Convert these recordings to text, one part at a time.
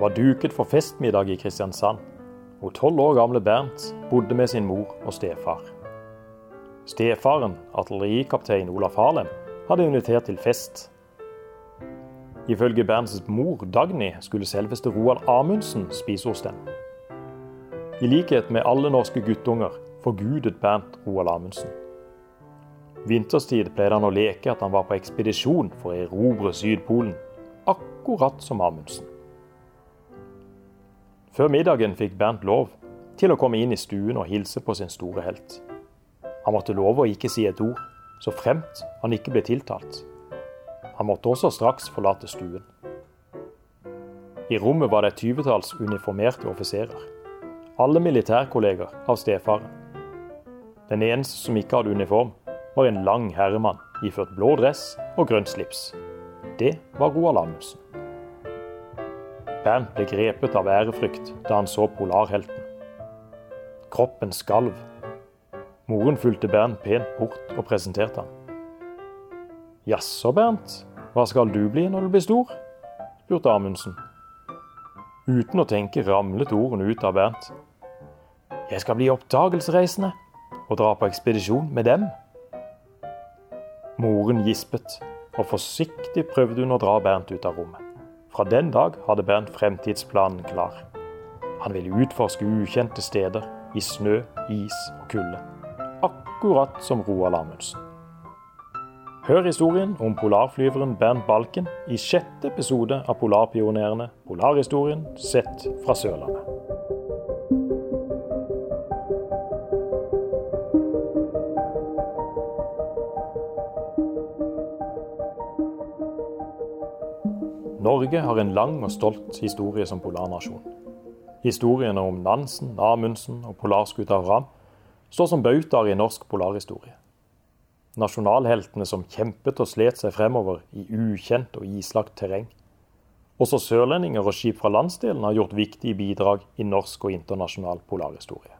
var duket for festmiddag i Kristiansand, hvor tolv år gamle Bernt bodde med sin mor og stefar. Stefaren, artillerikaptein Olaf Harlem, hadde invitert til fest. Ifølge Bernts mor Dagny skulle selveste Roald Amundsen spise hos dem. I likhet med alle norske guttunger forgudet Bernt Roald Amundsen. Vinterstid pleide han å leke at han var på ekspedisjon for å erobre Sydpolen, akkurat som Amundsen. Før middagen fikk Bernt lov til å komme inn i stuen og hilse på sin store helt. Han måtte love å ikke si et ord, så fremt han ikke ble tiltalt. Han måtte også straks forlate stuen. I rommet var det et tyvetalls uniformerte offiserer. Alle militærkolleger av stefaren. Den eneste som ikke hadde uniform, var en lang herremann iført blå dress og grønt slips. Det var Roald Amundsen. Bernt ble grepet av ærefrykt da han så polarhelten. Kroppen skalv. Moren fulgte Bernt pent bort og presenterte ham. Jaså, Bernt, hva skal du bli når du blir stor? spurte Amundsen. Uten å tenke ramlet ordene ut av Bernt. Jeg skal bli oppdagelsesreisende og dra på ekspedisjon med dem. Moren gispet, og forsiktig prøvde hun å dra Bernt ut av rommet. Fra den dag hadde Bernt fremtidsplanen klar. Han ville utforske ukjente steder i snø, is og kulde. Akkurat som Roald Amundsen. Hør historien om polarflyveren Bernt Balken i sjette episode av Polarpionerene. Polarhistorien sett fra Sørlandet. Norge har en lang og stolt historie som polarnasjon. Historiene om Nansen, Amundsen og polarskuta Ram står som bautaer i norsk polarhistorie. Nasjonalheltene som kjempet og slet seg fremover i ukjent og islagt terreng. Også sørlendinger og skip fra landsdelen har gjort viktige bidrag i norsk og internasjonal polarhistorie.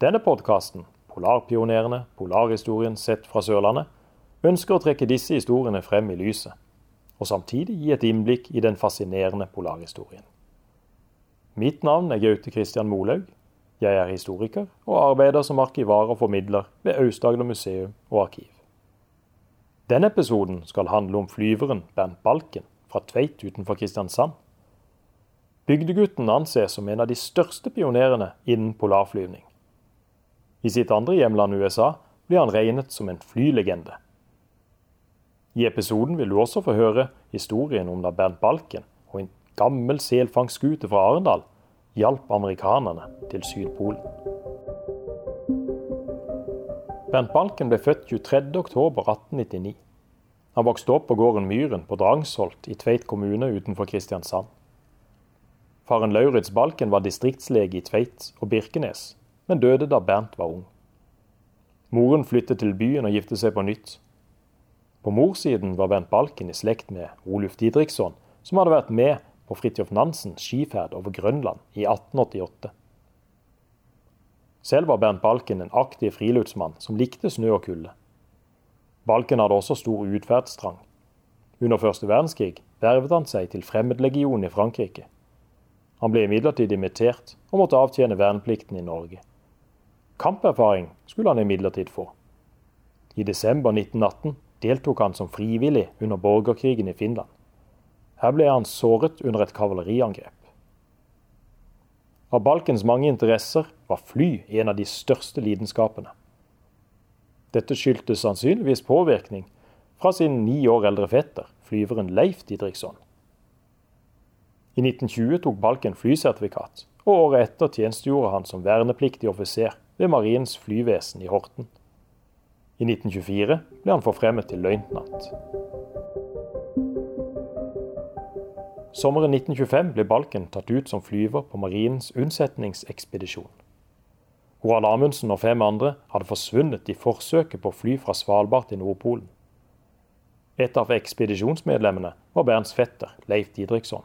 Denne podkasten, Polarpionerene, polarhistorien sett fra Sørlandet, ønsker å trekke disse historiene frem i lyset og samtidig gi et innblikk i den fascinerende polarhistorien. Mitt navn er Gaute Christian Molaug. Jeg er historiker og arbeider som arkivar og formidler ved Aust-Agder museum og arkiv. Denne episoden skal handle om flyveren Bernt Balken fra Tveit utenfor Kristiansand. Bygdegutten anses som en av de største pionerene innen polarflyvning. I sitt andre hjemland USA blir han regnet som en flylegende i episoden vil du også få høre historien om da Bernt Balken og en gammel selfangstskute fra Arendal hjalp amerikanerne til Sydpolen. Bernt Balken ble født 23.10.1899. Han vokste opp på gården Myren på Drangsholt i Tveit kommune utenfor Kristiansand. Faren Lauritz Balken var distriktslege i Tveit og Birkenes, men døde da Bernt var ung. Moren flyttet til byen og giftet seg på nytt. På morssiden var Bernt Balken i slekt med Oluf Didriksson, som hadde vært med på Fridtjof Nansens skiferd over Grønland i 1888. Selv var Bernt Balken en aktiv friluftsmann som likte snø og kulde. Balken hadde også stor utferdstrang. Under første verdenskrig vervet han seg til Fremmedlegionen i Frankrike. Han ble imidlertid invitert og måtte avtjene verneplikten i Norge. Kamperfaring skulle han imidlertid få. I desember 1918 deltok han som frivillig under borgerkrigen i Finland. Her ble han såret under et kavaleriangrep. Av Balkens mange interesser var fly en av de største lidenskapene. Dette skyldtes sannsynligvis påvirkning fra sin ni år eldre fetter, flyveren Leif Didriksson. I 1920 tok Balken flysertifikat, og året etter tjenestegjorde han som vernepliktig offiser ved Marinens flyvesen i Horten. I 1924 ble han forfremmet til løytnant. Sommeren 1925 ble Balken tatt ut som flyver på Marinens unnsetningsekspedisjon. Roald Amundsen og fem andre hadde forsvunnet i forsøket på å fly fra Svalbard til Nordpolen. Et av ekspedisjonsmedlemmene var Bernts fetter, Leif Didriksson.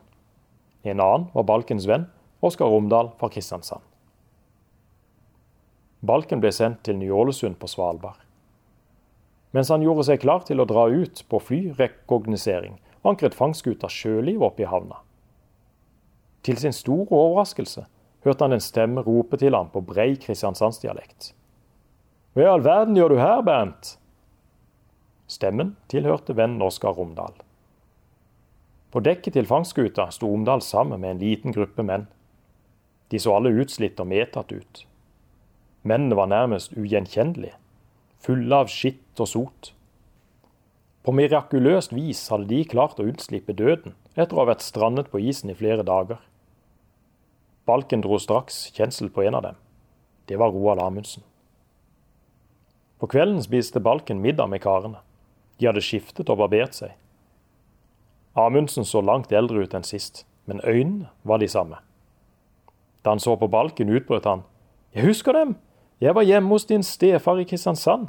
En annen var Balkens venn, Oskar Romdal fra Kristiansand. Balken ble sendt til Ny-Ålesund på Svalbard. Mens han gjorde seg klar til å dra ut på flyrekognosering, ankret fangstskuta Sjøliv opp i havna. Til sin store overraskelse hørte han en stemme rope til ham på brei kristiansandsdialekt. Hva i all verden gjør du her, Bernt? Stemmen tilhørte vennen Oskar Romdal. På dekket til fangstskuta sto Omdal sammen med en liten gruppe menn. De så alle utslitt og medtatt ut. Mennene var nærmest ugjenkjennelige, fulle av skitt og sot. På mirakuløst vis hadde de klart å unnslippe døden etter å ha vært strandet på isen i flere dager. Balken dro straks kjensel på en av dem. Det var Roald Amundsen. På kvelden spiste Balken middag med karene. De hadde skiftet og barbert seg. Amundsen så langt eldre ut enn sist, men øynene var de samme. Da han så på Balken, utbrøt han. Jeg husker dem! Jeg var hjemme hos din stefar i Kristiansand,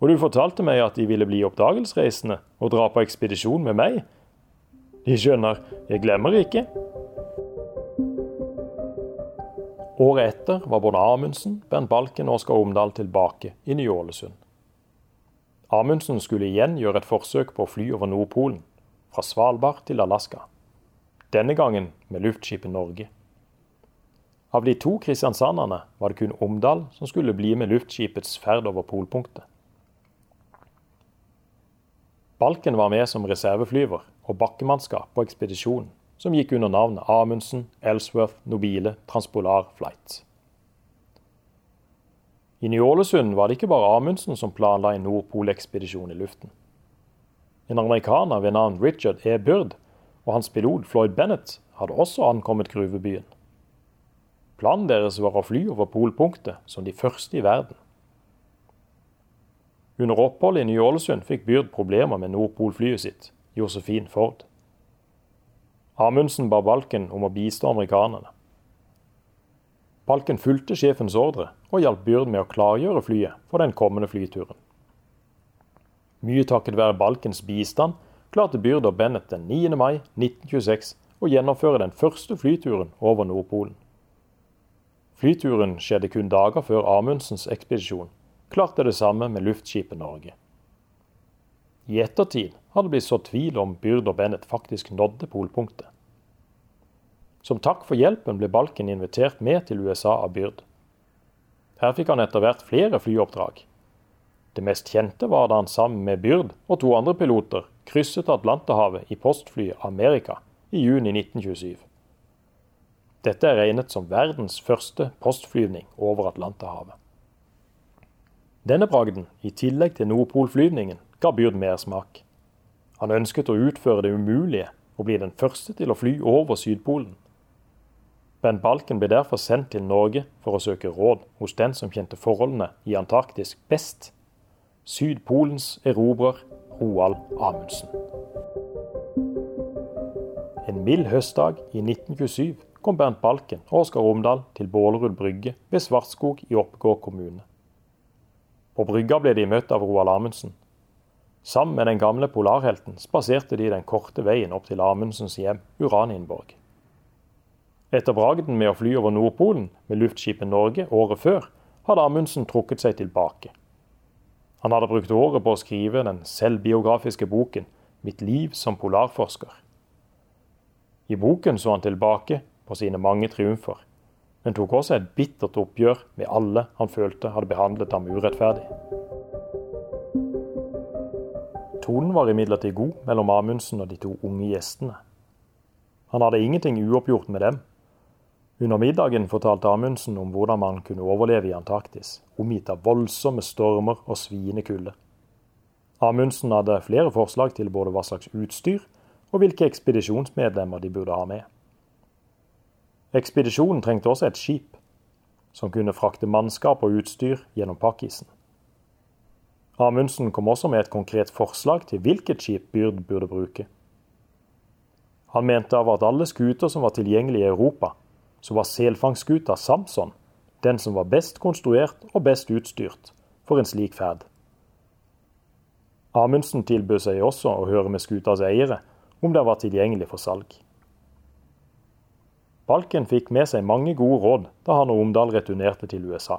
og du fortalte meg at de ville bli oppdagelsesreisende og dra på ekspedisjon med meg. De skjønner, jeg glemmer ikke. Året etter var både Amundsen, Bernt Balken og Oskar Omdal tilbake i Ny-Ålesund. Amundsen skulle igjen gjøre et forsøk på å fly over Nordpolen, fra Svalbard til Alaska. Denne gangen med luftskipet Norge. Av de to kristiansanderne var det kun Omdal som skulle bli med luftskipets ferd over polpunktet. Balken var med som reserveflyver og bakkemannskap på ekspedisjonen, som gikk under navnet Amundsen, Ellsworth, Nobile, Transpolar Flight. I Ny-Ålesund var det ikke bare Amundsen som planla en Nordpolekspedisjon i luften. En amerikaner ved navn Richard E. Byrd og hans pilot Floyd Bennett hadde også ankommet gruvebyen. Planen deres var å fly over polpunktet som de første i verden. Under oppholdet i Ny-Ålesund fikk Byrd problemer med Nordpolflyet sitt, Josefin Ford. Amundsen ba Balken om å bistå amerikanerne. Balken fulgte sjefens ordre og hjalp Byrd med å klargjøre flyet for den kommende flyturen. Mye takket være Balkens bistand klarte Byrd og Bennett den 9. mai 1926 å gjennomføre den første flyturen over Nordpolen. Flyturen skjedde kun dager før Amundsens ekspedisjon klarte det samme med luftskipet Norge. I ettertid har det blitt så tvil om Byrd og Bennett faktisk nådde polpunktet. Som takk for hjelpen ble Balken invitert med til USA av Byrd. Her fikk han etter hvert flere flyoppdrag. Det mest kjente var da han sammen med Byrd og to andre piloter krysset Atlanterhavet i postflyet Amerika i juni 1927. Dette er regnet som verdens første postflyvning over Atlanterhavet. Denne bragden, i tillegg til Nordpolflyvningen, ga Byrd mersmak. Han ønsket å utføre det umulige og bli den første til å fly over Sydpolen. Ben Balken ble derfor sendt til Norge for å søke råd hos den som kjente forholdene i Antarktis best. Sydpolens erobrer Roald Amundsen. En mild høstdag i 1927 kom Bernt Balken og Oskar Omdal til Bålerud brygge ved Svartskog i Oppegård kommune. På brygga ble de møtt av Roald Amundsen. Sammen med den gamle polarhelten spaserte de den korte veien opp til Amundsens hjem, Uranienborg. Etter bragden med å fly over Nordpolen med luftskipet Norge året før, hadde Amundsen trukket seg tilbake. Han hadde brukt året på å skrive den selvbiografiske boken 'Mitt liv som polarforsker'. I boken så han tilbake på sine mange triumfer, men tok også et bittert oppgjør med alle han følte hadde behandlet ham urettferdig. Tonen var imidlertid god mellom Amundsen og de to unge gjestene. Han hadde ingenting uoppgjort med dem. Under middagen fortalte Amundsen om hvordan man kunne overleve i Antarktis, omgitt av voldsomme stormer og sviende kulde. Amundsen hadde flere forslag til både hva slags utstyr og hvilke ekspedisjonsmedlemmer de burde ha med. Ekspedisjonen trengte også et skip som kunne frakte mannskap og utstyr gjennom pakkisen. Amundsen kom også med et konkret forslag til hvilket skip Byrd burde bruke. Han mente av at alle skuter som var tilgjengelige i Europa, så var selfangstskuta Samson den som var best konstruert og best utstyrt for en slik ferd. Amundsen tilbød seg også å høre med skutas eiere om den var tilgjengelig for salg. Balken fikk med seg mange gode råd da han og Omdal returnerte til USA.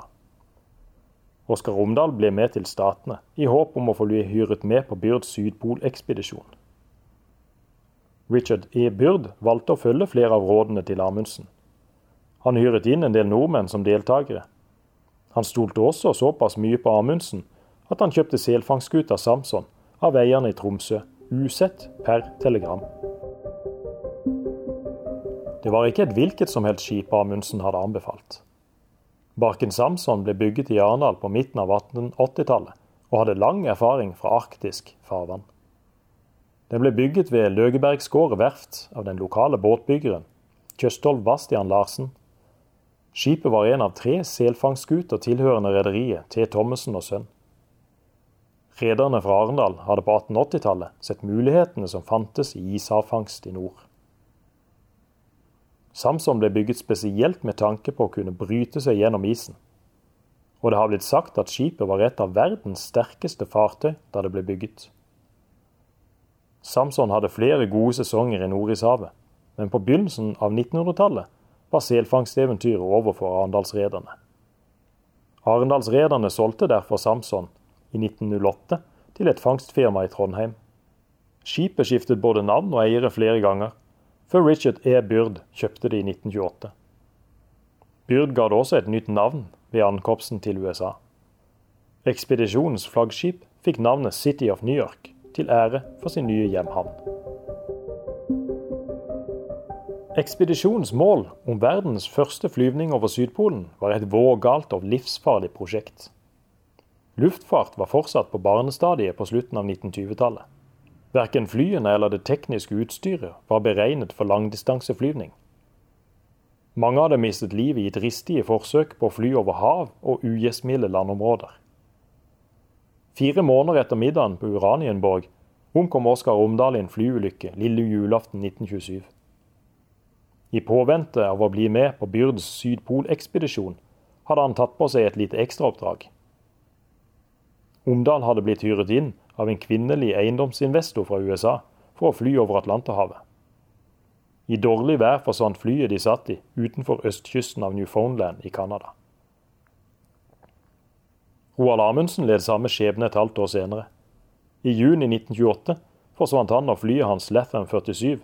Oskar Omdal ble med til Statene, i håp om å få bli hyret med på Byrds sydpolekspedisjon. Richard E. Byrd valgte å følge flere av rådene til Amundsen. Han hyret inn en del nordmenn som deltakere. Han stolte også såpass mye på Amundsen at han kjøpte selfangstskuta Samson av eierne i Tromsø, usett per telegram. Det var ikke et hvilket som helst skip Amundsen hadde anbefalt. Barken Samson ble bygget i Arendal på midten av 1880-tallet, og hadde lang erfaring fra arktisk farvann. Den ble bygget ved Løgebergsgård verft av den lokale båtbyggeren Kjøstolv Bastian Larsen. Skipet var en av tre selfangstskuter tilhørende rederiet T. Thommessen og Sønn. Rederne fra Arendal hadde på 1880-tallet sett mulighetene som fantes i ishavfangst i nord. Samson ble bygget spesielt med tanke på å kunne bryte seg gjennom isen. Og det har blitt sagt at skipet var et av verdens sterkeste fartøy da det ble bygget. Samson hadde flere gode sesonger i Nordishavet, men på begynnelsen av 1900-tallet var selfangsteventyret over for arendalsrederne. Arendalsrederne solgte derfor Samson i 1908 til et fangstfirma i Trondheim. Skipet skiftet både navn og eiere flere ganger, før Richard E. Byrd kjøpte det i 1928. Byrd ga det også et nytt navn ved ankomsten til USA. Ekspedisjonens flaggskip fikk navnet City of New York, til ære for sin nye hjemhavn. Ekspedisjonens mål om verdens første flyvning over Sydpolen var et vågalt og livsfarlig prosjekt. Luftfart var fortsatt på barnestadiet på slutten av 1920-tallet. Verken flyene eller det tekniske utstyret var beregnet for langdistanseflyvning. Mange hadde mistet livet i dristige forsøk på å fly over hav og ugjestmilde landområder. Fire måneder etter middagen på Uranienborg omkom Oskar Omdal i en flyulykke lille julaften 1927. I påvente av å bli med på Byrds sydpolekspedisjon hadde han tatt på seg et lite ekstraoppdrag. Omdal hadde blitt hyret inn av en kvinnelig eiendomsinvestor fra USA for å fly over Atlanterhavet. I dårlig vær forsvant flyet de satt i, utenfor østkysten av Newfoundland i Canada. Roald Amundsen led samme skjebne et halvt år senere. I juni 1928 forsvant han og flyet hans Latham 47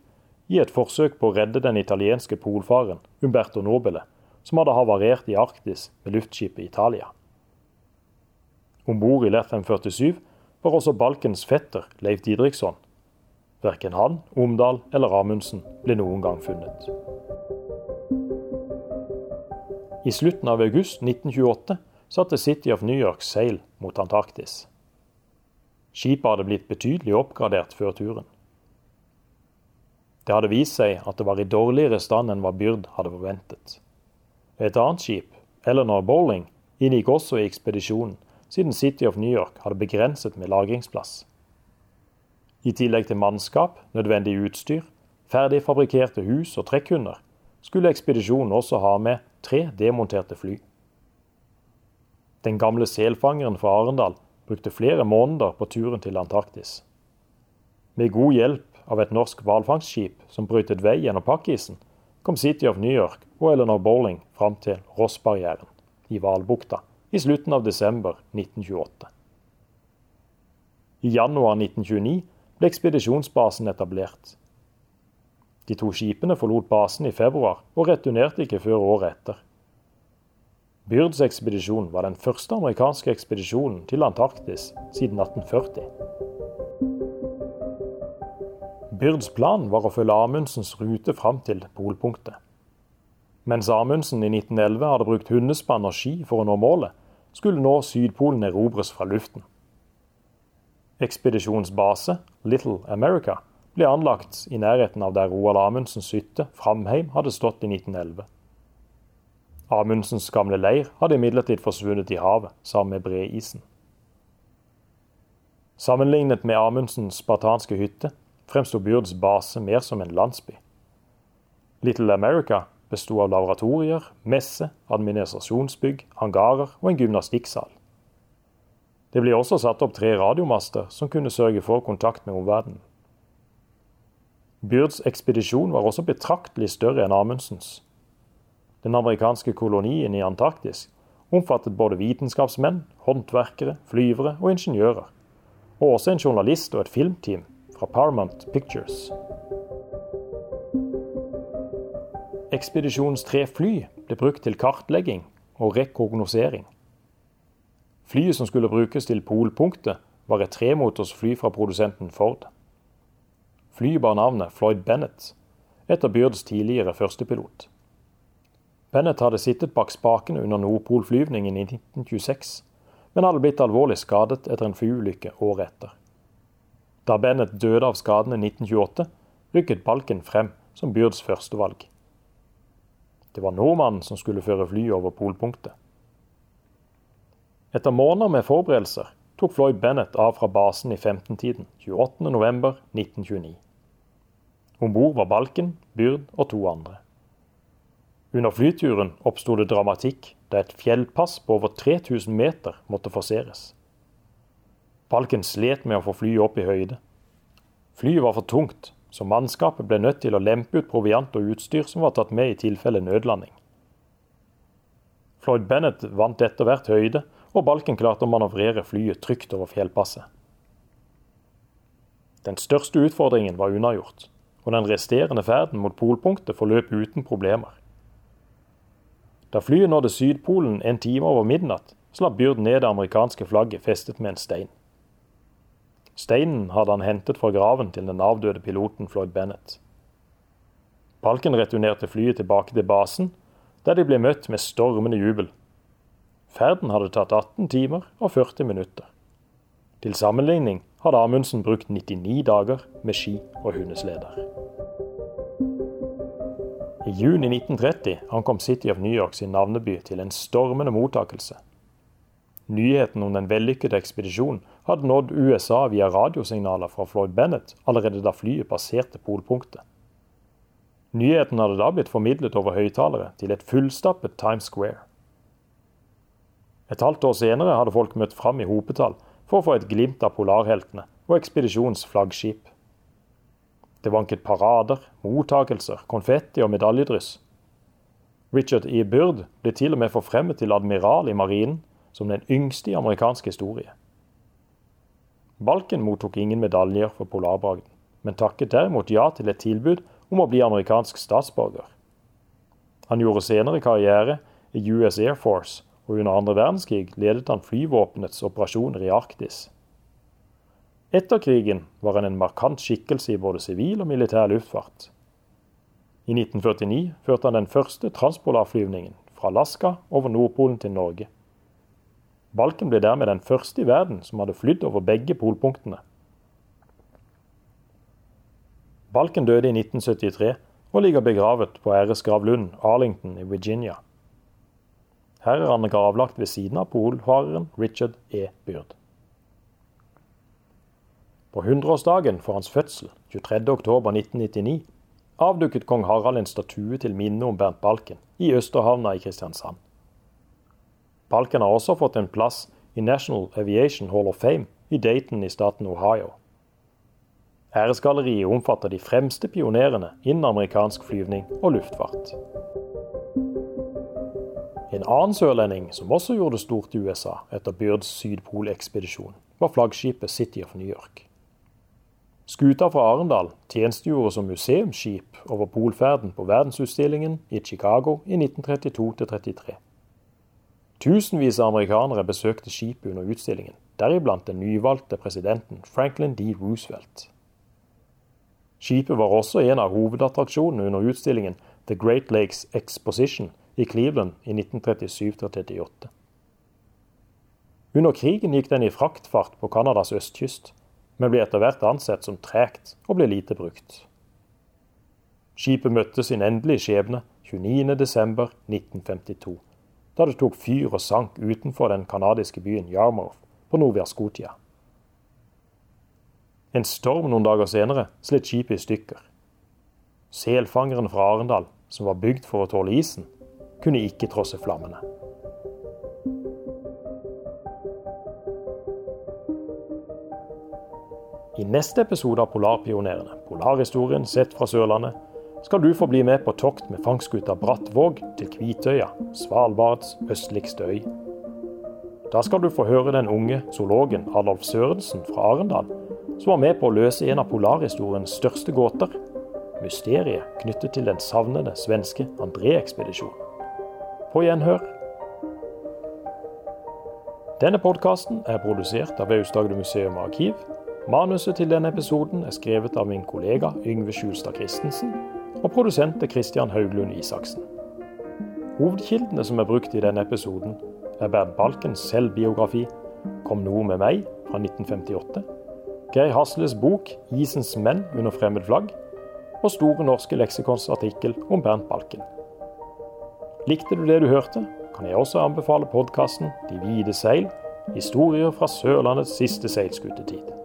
i et forsøk på å redde den italienske polfaren Umberto Nobile, som hadde havarert i Arktis med luftskipet Italia. Om bord i Latham 47 var også Balkens fetter Leif Didriksson. Verken han, Omdal eller Amundsen ble noen gang funnet. I slutten av august 1928 satte City of New York seil mot Antarktis. Skipet hadde blitt betydelig oppgradert før turen. Det hadde vist seg at det var i dårligere stand enn hva Byrd hadde forventet. Et annet skip, Eleanor Bowling, inngikk også i ekspedisjonen siden City of New York hadde begrenset med lagringsplass. I tillegg til mannskap, nødvendig utstyr, ferdig fabrikkerte hus og trekkhunder, skulle ekspedisjonen også ha med tre demonterte fly. Den gamle selfangeren fra Arendal brukte flere måneder på turen til Antarktis. Med god hjelp av et norsk hvalfangstskip som brøytet vei gjennom pakkisen, kom City of New York og Eleanor Bowling fram til Rossbarrieren i Hvalbukta i slutten av desember 1928. I januar 1929 ble ekspedisjonsbasen etablert. De to skipene forlot basen i februar og returnerte ikke før året etter. Byrds ekspedisjon var den første amerikanske ekspedisjonen til Antarktis siden 1840. Byrds plan var å følge Amundsens rute fram til polpunktet. Mens Amundsen i 1911 hadde brukt hundespann og ski for å nå målet, skulle nå Sydpolen erobres fra luften. Ekspedisjonens base, Little America, ble anlagt i nærheten av der Roald Amundsens hytte, Framheim, hadde stått i 1911. Amundsens gamle leir hadde imidlertid forsvunnet i havet sammen med breisen. Sammenlignet med Amundsens spartanske hytte fremsto Byrds base mer som en landsby. Little America besto av laboratorier, messe, administrasjonsbygg, hangarer og en gymnastikksal. Det ble også satt opp tre radiomaster som kunne sørge for kontakt med omverdenen. Byrds ekspedisjon var også betraktelig større enn Amundsens. Den amerikanske kolonien i Antarktis omfattet både vitenskapsmenn, håndverkere, flyvere og ingeniører, og også en journalist og et filmteam fra Paramount Pictures. Ekspedisjonens tre fly ble brukt til kartlegging og rekognosering. Flyet som skulle brukes til polpunktet, var et tremotors fly fra produsenten Ford. Flyet bar navnet Floyd Bennett, etter Byrds tidligere førstepilot. Bennett hadde sittet bak spakene under Nordpolflyvningen i 1926, men hadde blitt alvorlig skadet etter en flyulykke året etter. Da Bennett døde av skadene i 1928, rykket Balken frem som Byrds førstevalg. Det var nordmannen som skulle føre flyet over polpunktet. Etter måneder med forberedelser tok Floyd Bennett av fra basen i 15-tiden 28.11.1929. Om bord var Balken, Byrd og to andre. Under flyturen oppsto det dramatikk da et fjellpass på over 3000 meter måtte forseres. Balken slet med å få flyet opp i høyde. Flyet var for tungt, så mannskapet ble nødt til å lempe ut proviant og utstyr som var tatt med i tilfelle nødlanding. Floyd Bennett vant etter hvert høyde, og Balken klarte å manøvrere flyet trygt over fjellpasset. Den største utfordringen var unnagjort, og den resterende ferden mot polpunktet forløp uten problemer. Da flyet nådde Sydpolen en time over midnatt, slapp Byrd ned det amerikanske flagget festet med en stein. Steinen hadde han hentet fra graven til den avdøde piloten Floyd Bennett. Balken returnerte flyet tilbake til basen, der de ble møtt med stormende jubel. Ferden hadde tatt 18 timer og 40 minutter. Til sammenligning hadde Amundsen brukt 99 dager med ski og hundesleder. I juni 1930 ankom City of New York sin navneby til en stormende mottakelse. Nyheten om den vellykkede ekspedisjonen hadde nådd USA via radiosignaler fra Floyd Bennett allerede da flyet passerte polpunktet. Nyheten hadde da blitt formidlet over høyttalere til et fullstappet Times Square. Et halvt år senere hadde folk møtt fram i hopetall for å få et glimt av polarheltene og ekspedisjonens flaggskip. Det vanket parader, mottakelser, konfetti og medaljedryss. Richard E. Byrd ble til og med forfremmet til admiral i marinen, som den yngste i amerikansk historie. Balken mottok ingen medaljer for polarbragden, men takket derimot ja til et tilbud om å bli amerikansk statsborger. Han gjorde senere karriere i US Air Force, og under andre verdenskrig ledet han flyvåpenets operasjoner i Arktis. Etter krigen var han en markant skikkelse i både sivil og militær luftfart. I 1949 førte han den første transpolarflyvningen fra Alaska over Nordpolen til Norge. Balken ble dermed den første i verden som hadde flydd over begge polpunktene. Balken døde i 1973 og ligger begravet på æresgravlunden Arlington i Virginia. Her er han gravlagt ved siden av polfareren Richard E. Byrd. På 100-årsdagen for hans fødsel, 23.10.1999, avdukket kong Harald en statue til minne om Bernt Balken i Østerhavna i Kristiansand. Balken har også fått en plass i National Aviation Hall of Fame i Dayton i staten Ohio. Æresgalleriet omfatter de fremste pionerene innen amerikansk flyvning og luftfart. En annen sørlending som også gjorde det stort i USA etter Byrds sydpolekspedisjon, var flaggskipet City of New York. Skuta fra Arendal tjenestegjorde som museumsskip over polferden på verdensutstillingen i Chicago i 1932-33. Tusenvis av amerikanere besøkte skipet under utstillingen, deriblant den nyvalgte presidenten Franklin D. Roosevelt. Skipet var også en av hovedattraksjonene under utstillingen The Great Lakes Exposition i Cleveland i 1937-38. Under krigen gikk den i fraktfart på Canadas østkyst men ble etter hvert ansett som tregt og ble lite brukt. Skipet møtte sin endelige skjebne 29.12.1952, da det tok fyr og sank utenfor den canadiske byen Yarmouth på Novia Scotia. En storm noen dager senere slitt skipet i stykker. Selfangeren fra Arendal, som var bygd for å tåle isen, kunne ikke trosse flammene. I neste episode av Polarpionerene, polarhistorien sett fra Sørlandet, skal du få bli med på tokt med fangstskuta Brattvåg til Kvitøya, Svalbards østligste øy. Da skal du få høre den unge zoologen Adolf Sørensen fra Arendal, som var med på å løse en av polarhistoriens største gåter, mysteriet knyttet til den savnede svenske André-ekspedisjonen. På gjenhør. Denne podkasten er produsert av Aust-Agder museum og arkiv. Manuset til denne episoden er skrevet av min kollega Yngve Skjulstad Christensen, og produsent er Christian Hauglund Isaksen. Hovedkildene som er brukt i denne episoden, er Bernt Balkens selvbiografi 'Kom noe med meg' fra 1958, Geir Hasles bok 'Isens menn under fremmed flagg' og Store norske leksikons artikkel om Bernt Balken. Likte du det du hørte, kan jeg også anbefale podkasten 'De hvite seil', historier fra Sørlandets siste seilskutetid.